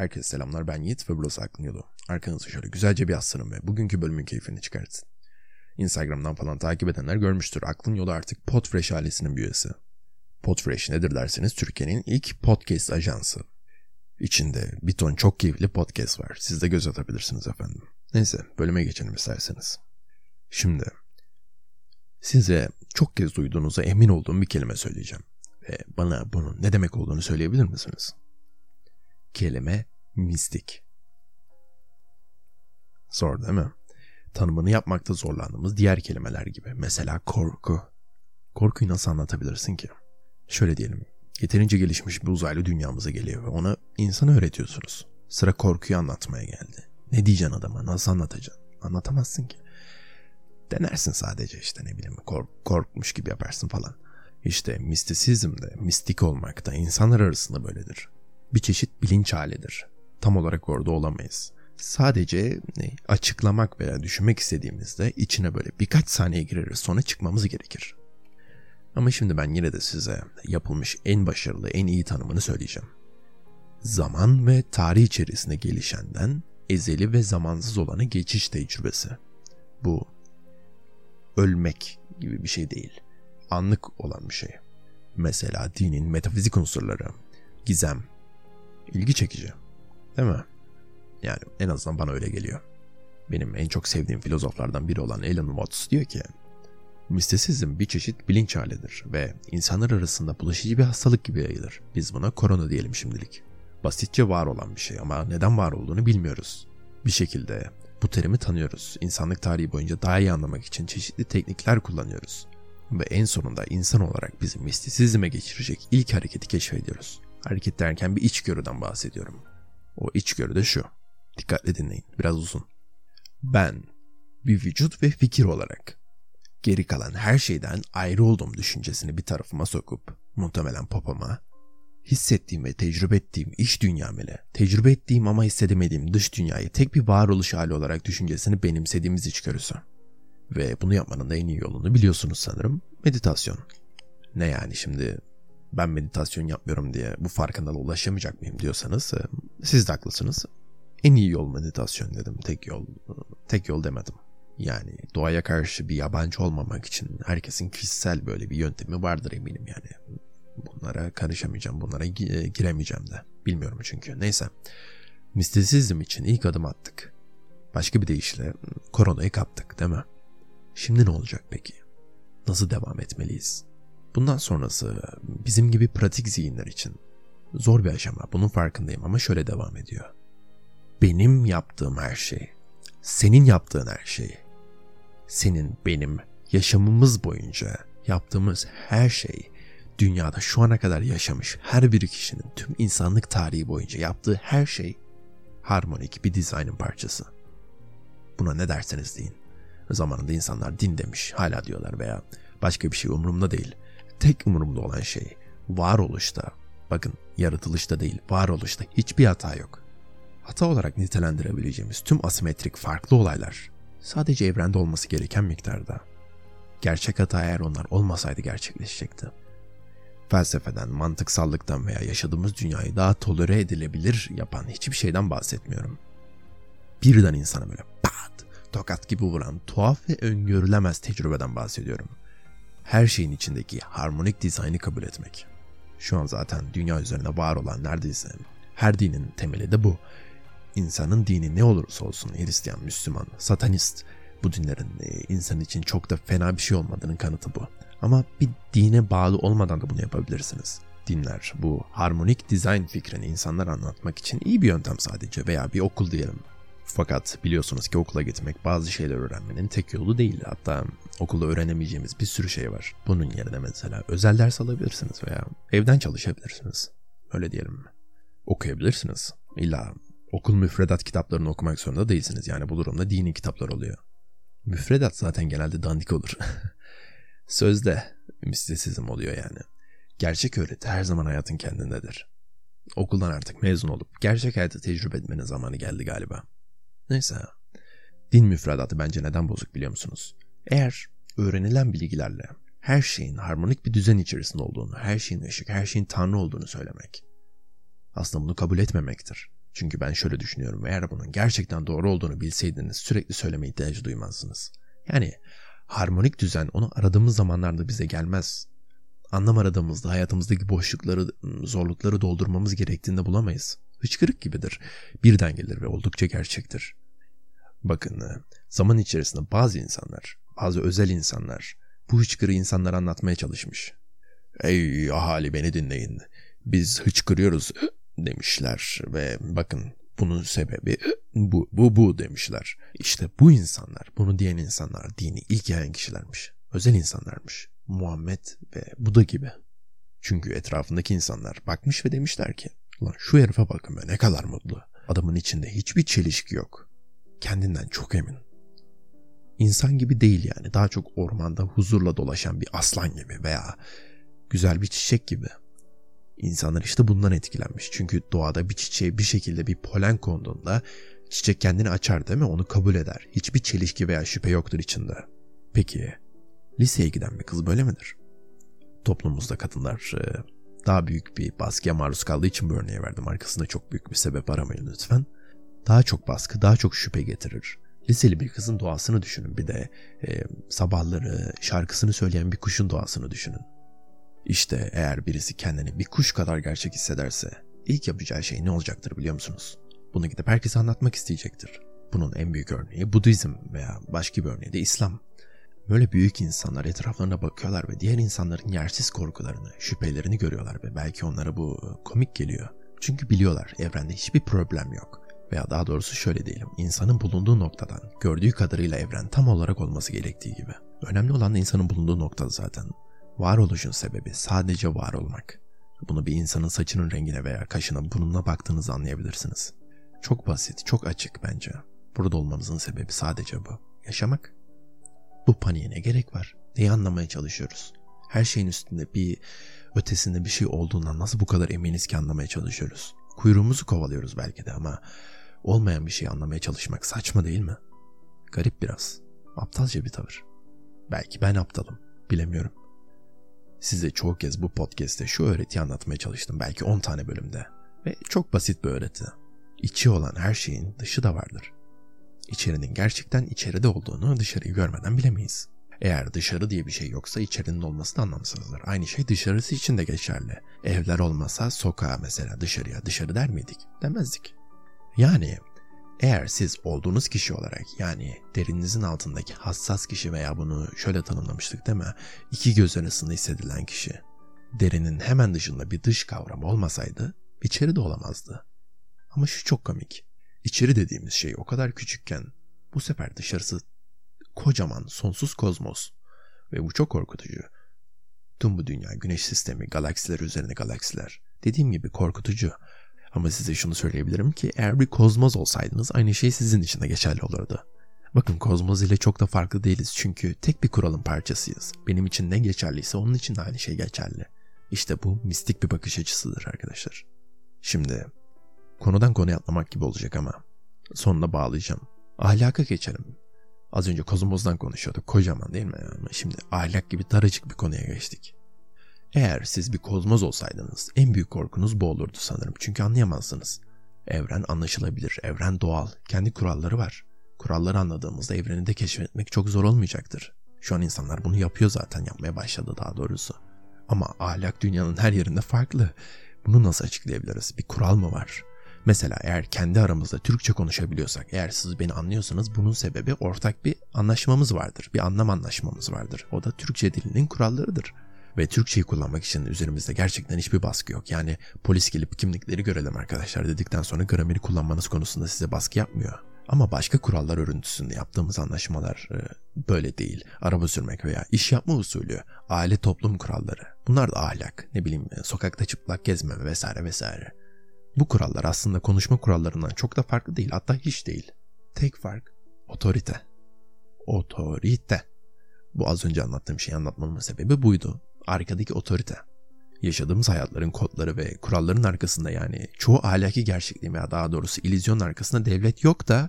Herkese selamlar ben Yiğit ve burası Aklın Yolu. Arkanızı şöyle güzelce bir yaslanın ve bugünkü bölümün keyfini çıkartın. Instagram'dan falan takip edenler görmüştür. Aklın Yolu artık Podfresh ailesinin bir üyesi. Podfresh nedir derseniz Türkiye'nin ilk podcast ajansı. İçinde bir ton çok keyifli podcast var. Siz de göz atabilirsiniz efendim. Neyse bölüme geçelim isterseniz. Şimdi size çok kez duyduğunuza emin olduğum bir kelime söyleyeceğim. Ve bana bunun ne demek olduğunu söyleyebilir misiniz? Kelime mistik. Zor değil mi? Tanımını yapmakta zorlandığımız diğer kelimeler gibi. Mesela korku. Korkuyu nasıl anlatabilirsin ki? Şöyle diyelim. Yeterince gelişmiş bir uzaylı dünyamıza geliyor ve ona insan öğretiyorsunuz. Sıra korkuyu anlatmaya geldi. Ne diyeceksin adama? Nasıl anlatacaksın? Anlatamazsın ki. Denersin sadece işte ne bileyim kork korkmuş gibi yaparsın falan. İşte mistisizmde, mistik olmakta insanlar arasında böyledir. Bir çeşit bilinç halidir. Tam olarak orada olamayız. Sadece açıklamak veya düşünmek istediğimizde içine böyle birkaç saniye gireriz sonra çıkmamız gerekir. Ama şimdi ben yine de size yapılmış en başarılı, en iyi tanımını söyleyeceğim. Zaman ve tarih içerisinde gelişenden ezeli ve zamansız olana geçiş tecrübesi. Bu ölmek gibi bir şey değil. Anlık olan bir şey. Mesela dinin metafizik unsurları, gizem, ilgi çekici. Değil mi? Yani en azından bana öyle geliyor. Benim en çok sevdiğim filozoflardan biri olan Alan Watts diyor ki, Mistisizm bir çeşit bilinç halidir ve insanlar arasında bulaşıcı bir hastalık gibi yayılır. Biz buna korona diyelim şimdilik. Basitçe var olan bir şey ama neden var olduğunu bilmiyoruz. Bir şekilde bu terimi tanıyoruz. İnsanlık tarihi boyunca daha iyi anlamak için çeşitli teknikler kullanıyoruz. Ve en sonunda insan olarak bizi mistisizme geçirecek ilk hareketi keşfediyoruz. Hareket derken bir içgörüden bahsediyorum. O içgörü de şu. Dikkatli dinleyin, biraz uzun. Ben bir vücut ve fikir olarak geri kalan her şeyden ayrı olduğum düşüncesini bir tarafıma sokup muhtemelen popoma hissettiğim ve tecrübe ettiğim iş dünyam ile tecrübe ettiğim ama hissedemediğim dış dünyayı tek bir varoluş hali olarak düşüncesini benimsediğimiz içgörüsü. Ve bunu yapmanın da en iyi yolunu biliyorsunuz sanırım meditasyon. Ne yani şimdi ben meditasyon yapmıyorum diye bu farkındalığa ulaşamayacak mıyım diyorsanız e, siz de haklısınız. En iyi yol meditasyon dedim. Tek yol tek yol demedim. Yani doğaya karşı bir yabancı olmamak için herkesin kişisel böyle bir yöntemi vardır eminim yani. Bunlara karışamayacağım, bunlara giremeyeceğim de. Bilmiyorum çünkü. Neyse. Mistisizm için ilk adım attık. Başka bir deyişle koronayı kaptık değil mi? Şimdi ne olacak peki? Nasıl devam etmeliyiz? Bundan sonrası bizim gibi pratik zihinler için zor bir aşama. Bunun farkındayım ama şöyle devam ediyor. Benim yaptığım her şey, senin yaptığın her şey, senin benim yaşamımız boyunca yaptığımız her şey dünyada şu ana kadar yaşamış her bir kişinin tüm insanlık tarihi boyunca yaptığı her şey harmonik bir dizaynın parçası. Buna ne derseniz deyin. Zamanında insanlar din demiş, hala diyorlar veya başka bir şey umurumda değil. Tek umurumda olan şey varoluşta, bakın yaratılışta değil, varoluşta hiçbir hata yok. Hata olarak nitelendirebileceğimiz tüm asimetrik farklı olaylar sadece evrende olması gereken miktarda. Gerçek hata eğer onlar olmasaydı gerçekleşecekti. Felsefeden, mantıksallıktan veya yaşadığımız dünyayı daha tolere edilebilir yapan hiçbir şeyden bahsetmiyorum. Birden insana böyle pat, tokat gibi vuran tuhaf ve öngörülemez tecrübeden bahsediyorum. Her şeyin içindeki harmonik dizaynı kabul etmek. Şu an zaten dünya üzerinde var olan neredeyse her dinin temeli de bu. İnsanın dini ne olursa olsun Hristiyan, Müslüman, Satanist bu dinlerin e, insan için çok da fena bir şey olmadığının kanıtı bu. Ama bir dine bağlı olmadan da bunu yapabilirsiniz. Dinler bu harmonik dizayn fikrini insanlara anlatmak için iyi bir yöntem sadece veya bir okul diyelim. Fakat biliyorsunuz ki okula gitmek bazı şeyler öğrenmenin tek yolu değil. Hatta okulda öğrenemeyeceğimiz bir sürü şey var. Bunun yerine mesela özel ders alabilirsiniz veya evden çalışabilirsiniz. Öyle diyelim? Okuyabilirsiniz. İlla okul müfredat kitaplarını okumak zorunda değilsiniz. Yani bu durumda dini kitaplar oluyor. Müfredat zaten genelde dandik olur. Sözde mistisizm oluyor yani. Gerçek öğreti her zaman hayatın kendindedir. Okuldan artık mezun olup gerçek hayatı tecrübe etmenin zamanı geldi galiba. Neyse. Din müfredatı bence neden bozuk biliyor musunuz? Eğer öğrenilen bilgilerle her şeyin harmonik bir düzen içerisinde olduğunu, her şeyin ışık, her şeyin tanrı olduğunu söylemek aslında bunu kabul etmemektir. Çünkü ben şöyle düşünüyorum. Eğer bunun gerçekten doğru olduğunu bilseydiniz sürekli söyleme ihtiyacı duymazsınız. Yani harmonik düzen onu aradığımız zamanlarda bize gelmez. Anlam aradığımızda hayatımızdaki boşlukları, zorlukları doldurmamız gerektiğinde bulamayız. Hıçkırık gibidir. Birden gelir ve oldukça gerçektir. Bakın zaman içerisinde bazı insanlar, bazı özel insanlar bu hıçkırığı insanlara anlatmaya çalışmış. Ey ahali beni dinleyin. Biz hıçkırıyoruz demişler ve bakın bunun sebebi bu, bu, bu demişler. İşte bu insanlar, bunu diyen insanlar dini ilk yayan kişilermiş. Özel insanlarmış. Muhammed ve Buda gibi. Çünkü etrafındaki insanlar bakmış ve demişler ki Lan şu herife bakın be ne kadar mutlu. Adamın içinde hiçbir çelişki yok. Kendinden çok emin. İnsan gibi değil yani. Daha çok ormanda huzurla dolaşan bir aslan gibi veya güzel bir çiçek gibi. İnsanlar işte bundan etkilenmiş. Çünkü doğada bir çiçeğe bir şekilde bir polen konduğunda çiçek kendini açar değil mi? Onu kabul eder. Hiçbir çelişki veya şüphe yoktur içinde. Peki liseye giden bir kız böyle midir? Toplumumuzda kadınlar e, daha büyük bir baskıya maruz kaldığı için bu örneği verdim. Arkasında çok büyük bir sebep aramayın lütfen. Daha çok baskı, daha çok şüphe getirir. Liseli bir kızın doğasını düşünün. Bir de e, sabahları şarkısını söyleyen bir kuşun doğasını düşünün. İşte eğer birisi kendini bir kuş kadar gerçek hissederse ilk yapacağı şey ne olacaktır biliyor musunuz? Bunu gidip herkese anlatmak isteyecektir. Bunun en büyük örneği Budizm veya başka bir örneği de İslam. Böyle büyük insanlar etraflarına bakıyorlar ve diğer insanların yersiz korkularını, şüphelerini görüyorlar ve belki onlara bu komik geliyor. Çünkü biliyorlar evrende hiçbir problem yok. Veya daha doğrusu şöyle diyelim, insanın bulunduğu noktadan gördüğü kadarıyla evren tam olarak olması gerektiği gibi. Önemli olan insanın bulunduğu nokta zaten. Varoluşun sebebi sadece var olmak. Bunu bir insanın saçının rengine veya kaşına, burnuna baktığınızda anlayabilirsiniz. Çok basit, çok açık bence. Burada olmamızın sebebi sadece bu. Yaşamak. Bu paniğe ne gerek var? Neyi anlamaya çalışıyoruz? Her şeyin üstünde bir ötesinde bir şey olduğundan nasıl bu kadar eminiz ki anlamaya çalışıyoruz? Kuyruğumuzu kovalıyoruz belki de ama olmayan bir şeyi anlamaya çalışmak saçma değil mi? Garip biraz. Aptalca bir tavır. Belki ben aptalım. Bilemiyorum. Size çoğu kez bu podcast'te şu öğretiyi anlatmaya çalıştım. Belki 10 tane bölümde. Ve çok basit bir öğreti. İçi olan her şeyin dışı da vardır. İçerinin gerçekten içeride olduğunu dışarıyı görmeden bilemeyiz. Eğer dışarı diye bir şey yoksa içerinin olması da anlamsızdır. Aynı şey dışarısı için de geçerli. Evler olmasa sokağa mesela dışarıya dışarı der miydik? Demezdik. Yani eğer siz olduğunuz kişi olarak yani derininizin altındaki hassas kişi veya bunu şöyle tanımlamıştık değil mi? İki göz arasında hissedilen kişi. Derinin hemen dışında bir dış kavram olmasaydı içeri de olamazdı. Ama şu çok komik. İçeri dediğimiz şey o kadar küçükken bu sefer dışarısı kocaman sonsuz kozmos ve bu çok korkutucu. Tüm bu dünya, güneş sistemi, galaksiler üzerine galaksiler. Dediğim gibi korkutucu. Ama size şunu söyleyebilirim ki eğer bir kozmoz olsaydınız aynı şey sizin için de geçerli olurdu. Bakın kozmoz ile çok da farklı değiliz çünkü tek bir kuralın parçasıyız. Benim için ne geçerliyse onun için de aynı şey geçerli. İşte bu mistik bir bakış açısıdır arkadaşlar. Şimdi Konudan konuya atlamak gibi olacak ama sonuna bağlayacağım. Ahlaka geçelim. Az önce kozmozdan konuşuyorduk. Kocaman değil mi? Şimdi ahlak gibi daracık bir konuya geçtik. Eğer siz bir kozmoz olsaydınız en büyük korkunuz bu olurdu sanırım. Çünkü anlayamazsınız. Evren anlaşılabilir. Evren doğal. Kendi kuralları var. Kuralları anladığımızda evreni de keşfetmek çok zor olmayacaktır. Şu an insanlar bunu yapıyor zaten yapmaya başladı daha doğrusu. Ama ahlak dünyanın her yerinde farklı. Bunu nasıl açıklayabiliriz? Bir kural mı var? Mesela eğer kendi aramızda Türkçe konuşabiliyorsak, eğer siz beni anlıyorsanız bunun sebebi ortak bir anlaşmamız vardır. Bir anlam anlaşmamız vardır. O da Türkçe dilinin kurallarıdır. Ve Türkçeyi kullanmak için üzerimizde gerçekten hiçbir baskı yok. Yani polis gelip kimlikleri görelim arkadaşlar dedikten sonra grameri kullanmanız konusunda size baskı yapmıyor. Ama başka kurallar örüntüsünde yaptığımız anlaşmalar e, böyle değil. Araba sürmek veya iş yapma usulü, aile toplum kuralları. Bunlar da ahlak. Ne bileyim e, sokakta çıplak gezmeme vesaire vesaire. Bu kurallar aslında konuşma kurallarından çok da farklı değil hatta hiç değil. Tek fark otorite. Otorite. Bu az önce anlattığım şeyi anlatmamın sebebi buydu. Arkadaki otorite. Yaşadığımız hayatların kodları ve kuralların arkasında yani çoğu ahlaki gerçekliğin veya daha doğrusu illüzyonun arkasında devlet yok da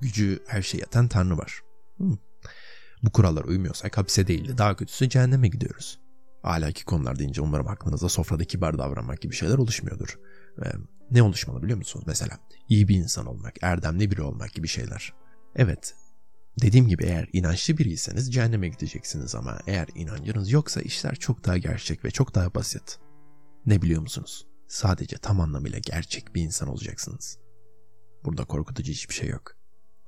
gücü her şey yatan tanrı var. Hmm. Bu kurallar uymuyorsak hapise değil de daha kötüsü cehenneme gidiyoruz. Ahlaki konular deyince umarım aklınıza sofrada kibar davranmak gibi şeyler oluşmuyordur. ne oluşmalı biliyor musunuz? Mesela iyi bir insan olmak, erdemli biri olmak gibi şeyler. Evet, dediğim gibi eğer inançlı biriyseniz cehenneme gideceksiniz ama eğer inancınız yoksa işler çok daha gerçek ve çok daha basit. Ne biliyor musunuz? Sadece tam anlamıyla gerçek bir insan olacaksınız. Burada korkutucu hiçbir şey yok.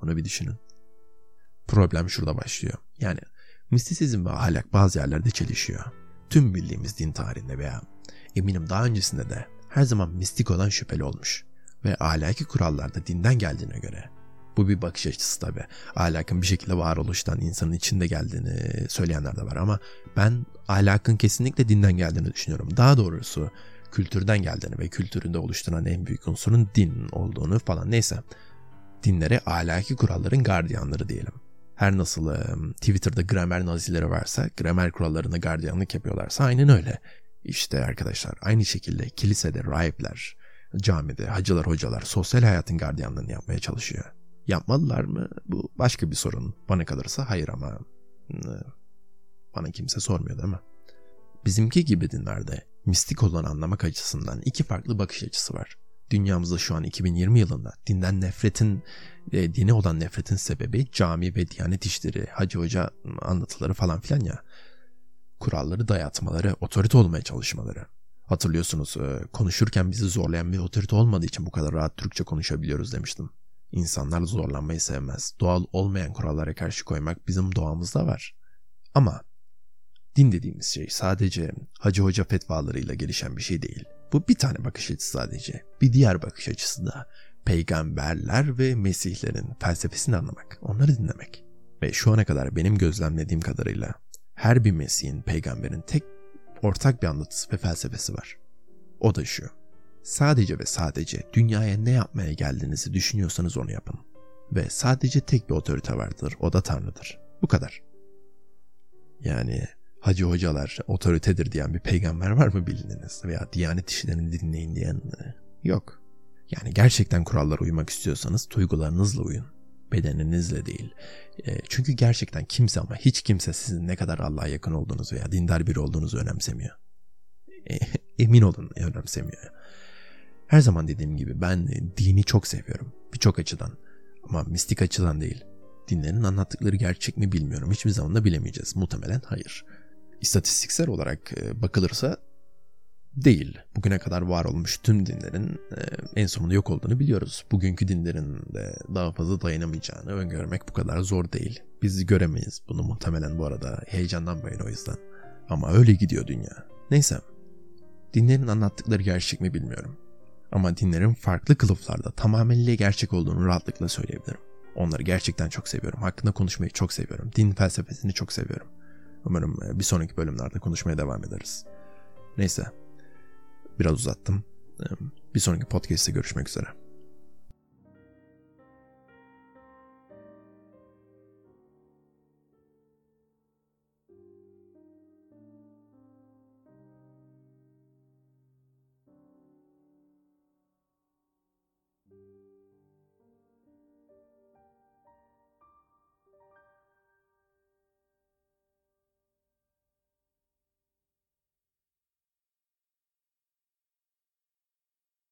Onu bir düşünün. Problem şurada başlıyor. Yani mistisizm ve ahlak bazı yerlerde çelişiyor. Tüm bildiğimiz din tarihinde veya eminim daha öncesinde de her zaman mistik olan şüpheli olmuş. Ve ahlaki kurallarda dinden geldiğine göre bu bir bakış açısı tabi. Ahlakın bir şekilde varoluştan insanın içinde geldiğini söyleyenler de var ama ben ahlakın kesinlikle dinden geldiğini düşünüyorum. Daha doğrusu kültürden geldiğini ve kültüründe oluşturan en büyük unsurun din olduğunu falan neyse. Dinlere ahlaki kuralların gardiyanları diyelim. Her nasıl Twitter'da gramer nazileri varsa gramer kurallarına gardiyanlık yapıyorlarsa aynen öyle. İşte arkadaşlar aynı şekilde kilisede rahipler, camide hacılar hocalar sosyal hayatın gardiyanlığını yapmaya çalışıyor. Yapmalılar mı? Bu başka bir sorun. Bana kalırsa hayır ama bana kimse sormuyor değil mi? Bizimki gibi dinlerde mistik olan anlamak açısından iki farklı bakış açısı var. Dünyamızda şu an 2020 yılında dinden nefretin, e, dine olan nefretin sebebi cami ve diyanet işleri, hacı hoca anlatıları falan filan ya. Kuralları dayatmaları, otorite olmaya çalışmaları. Hatırlıyorsunuz e, konuşurken bizi zorlayan bir otorite olmadığı için bu kadar rahat Türkçe konuşabiliyoruz demiştim. İnsanlar zorlanmayı sevmez. Doğal olmayan kurallara karşı koymak bizim doğamızda var. Ama din dediğimiz şey sadece hacı hoca fetvalarıyla gelişen bir şey değil. Bu bir tane bakış açısı sadece. Bir diğer bakış açısı da peygamberler ve mesihlerin felsefesini anlamak, onları dinlemek. Ve şu ana kadar benim gözlemlediğim kadarıyla her bir mesihin, peygamberin tek ortak bir anlatısı ve felsefesi var. O da şu. Sadece ve sadece dünyaya ne yapmaya geldiğinizi düşünüyorsanız onu yapın. Ve sadece tek bir otorite vardır, o da Tanrı'dır. Bu kadar. Yani hacı hocalar otoritedir diyen bir peygamber var mı bildiğiniz? Veya diyanet işlerini dinleyin diyen e, yok. Yani gerçekten kurallara uymak istiyorsanız duygularınızla uyun. Bedeninizle değil. E, çünkü gerçekten kimse ama hiç kimse sizin ne kadar Allah'a yakın olduğunuzu veya dindar biri olduğunuzu önemsemiyor. E, emin olun önemsemiyor. Her zaman dediğim gibi ben dini çok seviyorum. Birçok açıdan. Ama mistik açıdan değil. Dinlerin anlattıkları gerçek mi bilmiyorum. Hiçbir zaman da bilemeyeceğiz. Muhtemelen hayır. İstatistiksel olarak e, bakılırsa değil. Bugüne kadar var olmuş tüm dinlerin e, en sonunda yok olduğunu biliyoruz. Bugünkü dinlerin de daha fazla dayanamayacağını öngörmek bu kadar zor değil. Biz göremeyiz bunu muhtemelen bu arada. Heyecandan böyle o yüzden. Ama öyle gidiyor dünya. Neyse. Dinlerin anlattıkları gerçek mi bilmiyorum. Ama dinlerin farklı kılıflarda tamamıyla gerçek olduğunu rahatlıkla söyleyebilirim. Onları gerçekten çok seviyorum. Hakkında konuşmayı çok seviyorum. Din felsefesini çok seviyorum. Umarım e, bir sonraki bölümlerde konuşmaya devam ederiz. Neyse. Biraz uzattım. E, bir sonraki podcast'te görüşmek üzere.